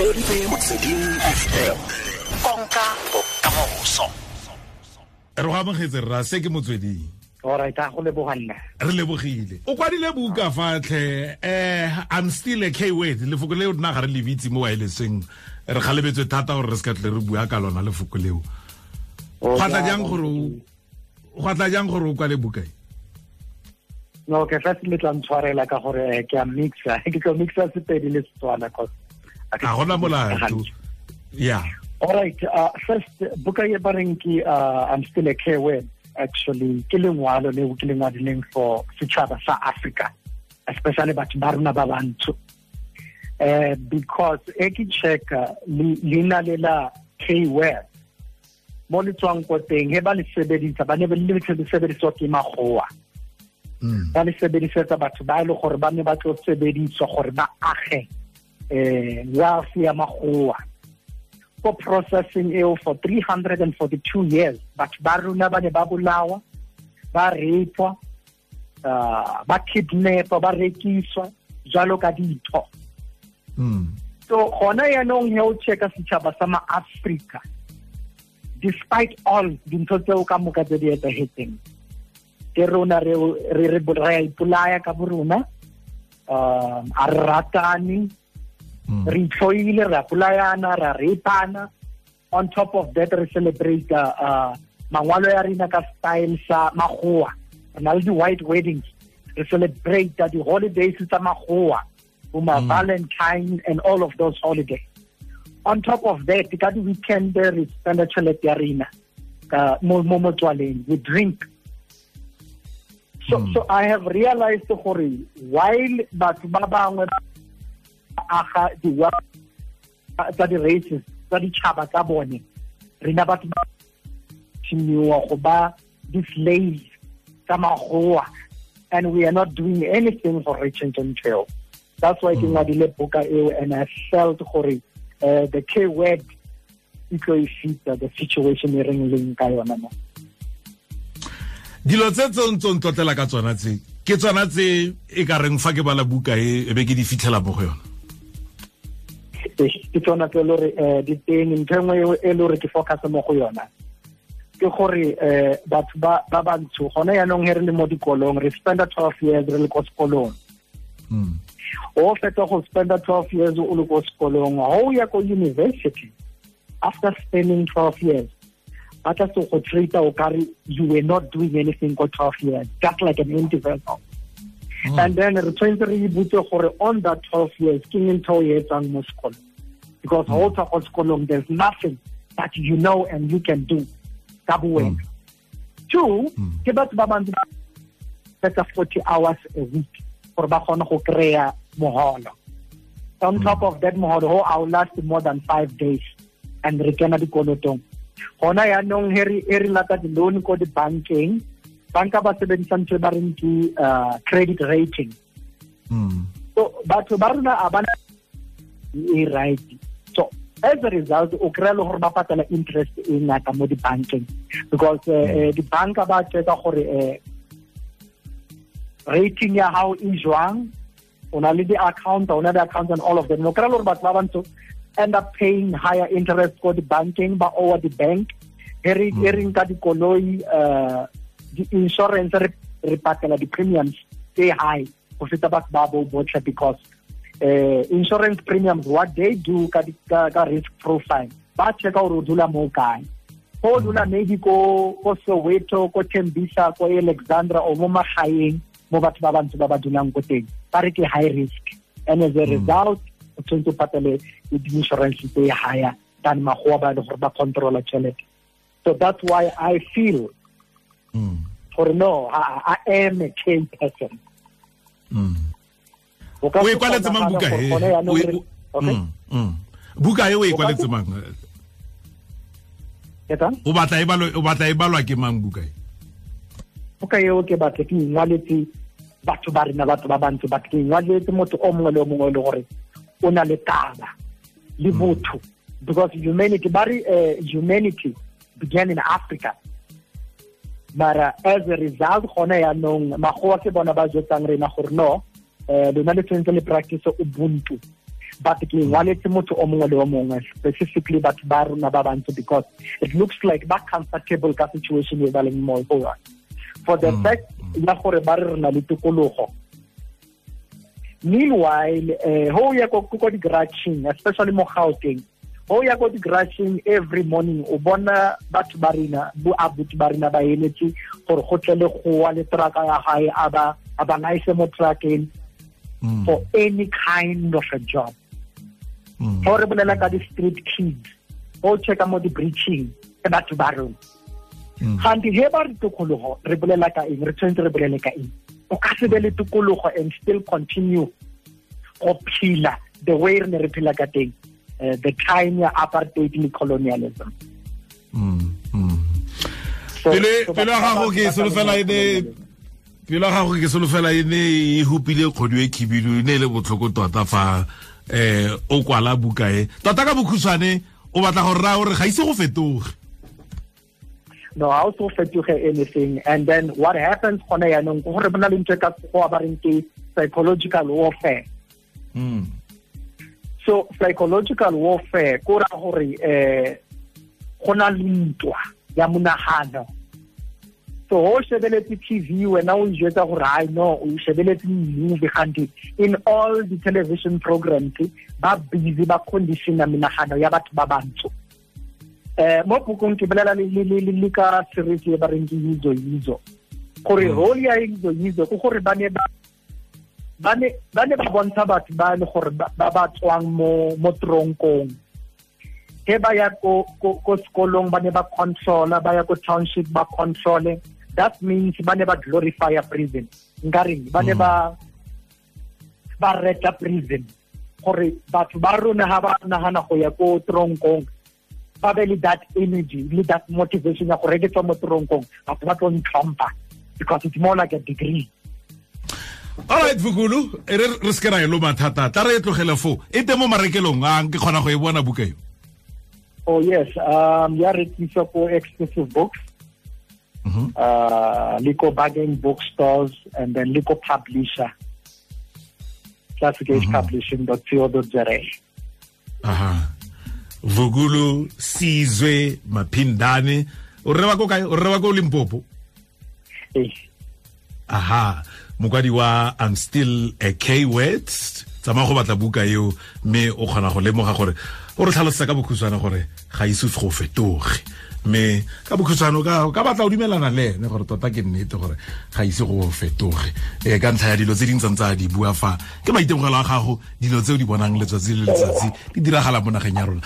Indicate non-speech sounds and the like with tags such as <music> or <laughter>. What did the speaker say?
re motsweding fm konka bokamoso re go amogetse rra se ke motsweding. Alright a go leboganna re lebogile. O kwadile buka fatlhe um i'm still a k word lefoko leo nna ga re lebitse mo wirelesseng. Re galebetswe thata gore re se ka tle re bua ka lona lefoko leo. Gwa jang gore gwa jang gore o kwale buka? E no ke first le tla ntshwarela ka gore ke a mixa. <laughs> Ke tlo mixa sepedi le setswana ga gona molato. yeah alright uh, first buka e ba reng ke uh, i'm still a k word actually ke lengwalo leo ke lengwadileng for setšhaba sa africa especially batho ba rona ba bantsho. Um because e ke checka leina le la k word mo le tswang ko teng he ba le sebedisa ba ne ba le sebediswa ke magoa ba le sebedisetsa batho ba e le gore ba ne ba tlo sebediswa gore ba age um wealth ya magoa ko processing eo for 342 years batho ba rona ba ne ba bolawa ba rapwa uh, ba kidnapa ba rekiswa jalo ka ditho so gona yaanong he o checka setšhaba sa maafrika despite all dintho tseo ka moka tse di etsagetseng ke rona re a ipolaya ka borona um a re ratane re itlhoile re a polayana re repana on top of that re celebrate uh, mangwalo ya rena ka style sa magoa re na le di-white weddings. Re celebrate di-holidays tsa magoa boma valentine and all of those holidays. On top of that ka di-weekend re spenda tšhelete ya rena mo motswaleng we drink. So, mm. so i have realized gore while batho ba bangwe aga di tsa di-races tsa ditšhaba tsa bone rena batho ba tshimiwa go ba di-slaves tsa magoa and we are not doing anything for rich and trail that's why ke ngwadile boka eo and i felt gore uh, the k word e tlo e fita the situation e reng leng ka yona mo. Dilo tse tse ntse ntlotlela ka tsona tse ke tsona tse e ka reng fa ke bala buka e e be ke di fitlhela mo go yona ke tsona tse le gore di teng ntho engwe e le gore ke focus mo go yona. Ke gore um batho ba bantsho gona yaanong he re le mo dikolong re spenda twelve years re le ko sekolong. O fetsa go spenda twelve years o le ko sekolong ga o ya ko university after spending twelve years ba tla se go treata o kare you were not doing anything for 12 years just like an empty vessel mm. and then re tshwanetse re gore on that 12 years ke ntho o e etsang mo sekolong because ga o tswa ko there's nothing that you know and you can do. Ka bowena mm. two mm. ke batho ba bantsi fetsa 40 hours a week gore ba kgone go kry-a mogolo on mm. top of that mogolo ho i'll last more than five days and re kena dikolotong. Gona yaanong he re lata di-loan ko dibankeng. Banka ba sebedisa ntho ba reng ke uh, credit rating. Mm. So batho ba rona a bana e right so as a result o kry-a le gore ba patala interest e ngata mo dibankeng. Because dibanka ba tseka gore um rating ya gago e jwang o na le di-account o na di-account and all of them. O kry-a le gore batho ba bantsho end up paying higher interest ko di-banking ba over di-bank e reng ka dikoloi uh, di-insurance re patela di-premiums tse high go feta batho ba bo botlhe because uh, insurance premiums what they do ka, ka, ka risk profile. Ba checka gore o dula mo kae. Go o mm. dula maybe ko ko soweto ko tembisa ko alexandra o mo magaeng mo batho ba bantse ba ba dulang ko teng. Ba re ke high risk. And as a mm. result o tshwanetse o patele di-insurance tse higher than magoa ba le gore ba controla tšhelete so that's why i feel mm. gore no I, am a K person o e kwaletse mang buka e buka e o e kwaletse mang? O batla e balwa ke mang buka e buka eo ke batla ke ingwaletse batho ba rena batho ba bantse ba ke ingwaletse motho o mongwe le o mongwe le gore o na le taba le botho. Because humanity ba re humanity began in africa. Mara as a result gona yaanong magoa ke bona ba jetsang rena gore no lona le tshwanetse le practice ubuntu. But ke ngwaletse motho o mongwe le o mongwe specifically batho ba rona ba bantsho because it looks like ba comfortable ka situation e ba leng mo go yone. For the Mm. fact ya gore ba re re na le tikologo meanwhile eh ho ya ko ko di-grudging especially mo gauteng ho ya ko di-grudging every morning o bona batho ba rena bo abuti ba rena ba eletse gore go tle le goa le traka ya gae a ba a ba naise mo trakeng Mm. for any kind of a job Mm. ha re bolela ka di-street kids ho checka mo di-breaching ke batho ba rona Mm. ganti he ba re tokologo re bolela ka eng re tshwanetse re bolele ka eng o ka se be le tokologo and still continue go phela the way re ne re phela ka teng uh, the time ya apartheid le colonialism Mm. Mm. So- batho ba gago ke solofela e ne pele wa gago ke solofela e ne e hupile kgodu e khibidu e ne e le botlhoko tota fa eh o kwala buka e tota ka bokhutshwane o batla gore ra gore ga ise go fetoge. No ha o so fetoge anything and then what happens gone yaanong ke gore bona le ntho e ka go ba reng ke psychological warfare. Mm. so psychological warfare ko ra gore eh go na le ntwa ya monagano so ho shebeletse tv wena o njwetsa gore i no o shebeletse movie gante in all the television programs ba busy ba conditiona menagano ya batho ba bantsho. Um mo bukong ke bolela le ka series e ba reng ke yizo yizo. Gore Mm. role ya yizo yizo ke gore ba ne ba ba ne ba bontsha batho ba le gore ba ba tswang mo mo tronkong. He ba ya ko ko ko sekolong ba ne ba controla ba ya ko township ba console that means ba ne ba glorify a prison. Nkare ba ne Mm. ba ba reta prison. Gore batho ba rona ha ba nagana go ya ko tronkong ba be le that energy le that motivation ya gore ke tswa mo tronkong. Batho ba tlo ntlhompha because it's more like a degree. Alright vukulu re re se ke ra e loma thata. Tla re e tlogele e teng mo marekelong a ke kgona go e bona buka Oh yes, um, ya rekisa ko exclusive books, Mhm. uh, liko bargain bookstores, and then liko publisher, classicage.publishing.co.za. aha. Vukulu sizwe maphindane. O rre ko kae o rre ko limpopo? Eh, aha. Mokwadi wa i'm still a k word tsamaya go batla buka eo mme o kgona go lemoga gore o re tlhalosetsa ka bokhutshwane gore ga ise go fetoge. Mme ka bokhutshwane ka batla o dumelana le ene gore tota ke nnete gore ga ise go fetoge. E ka ntlha ya dilo tse di ntseng tsa di bua fa ke maitemogelo a gago dilo tse o di bonang letsatsi le letsatsi di diragala mo nageng ya rona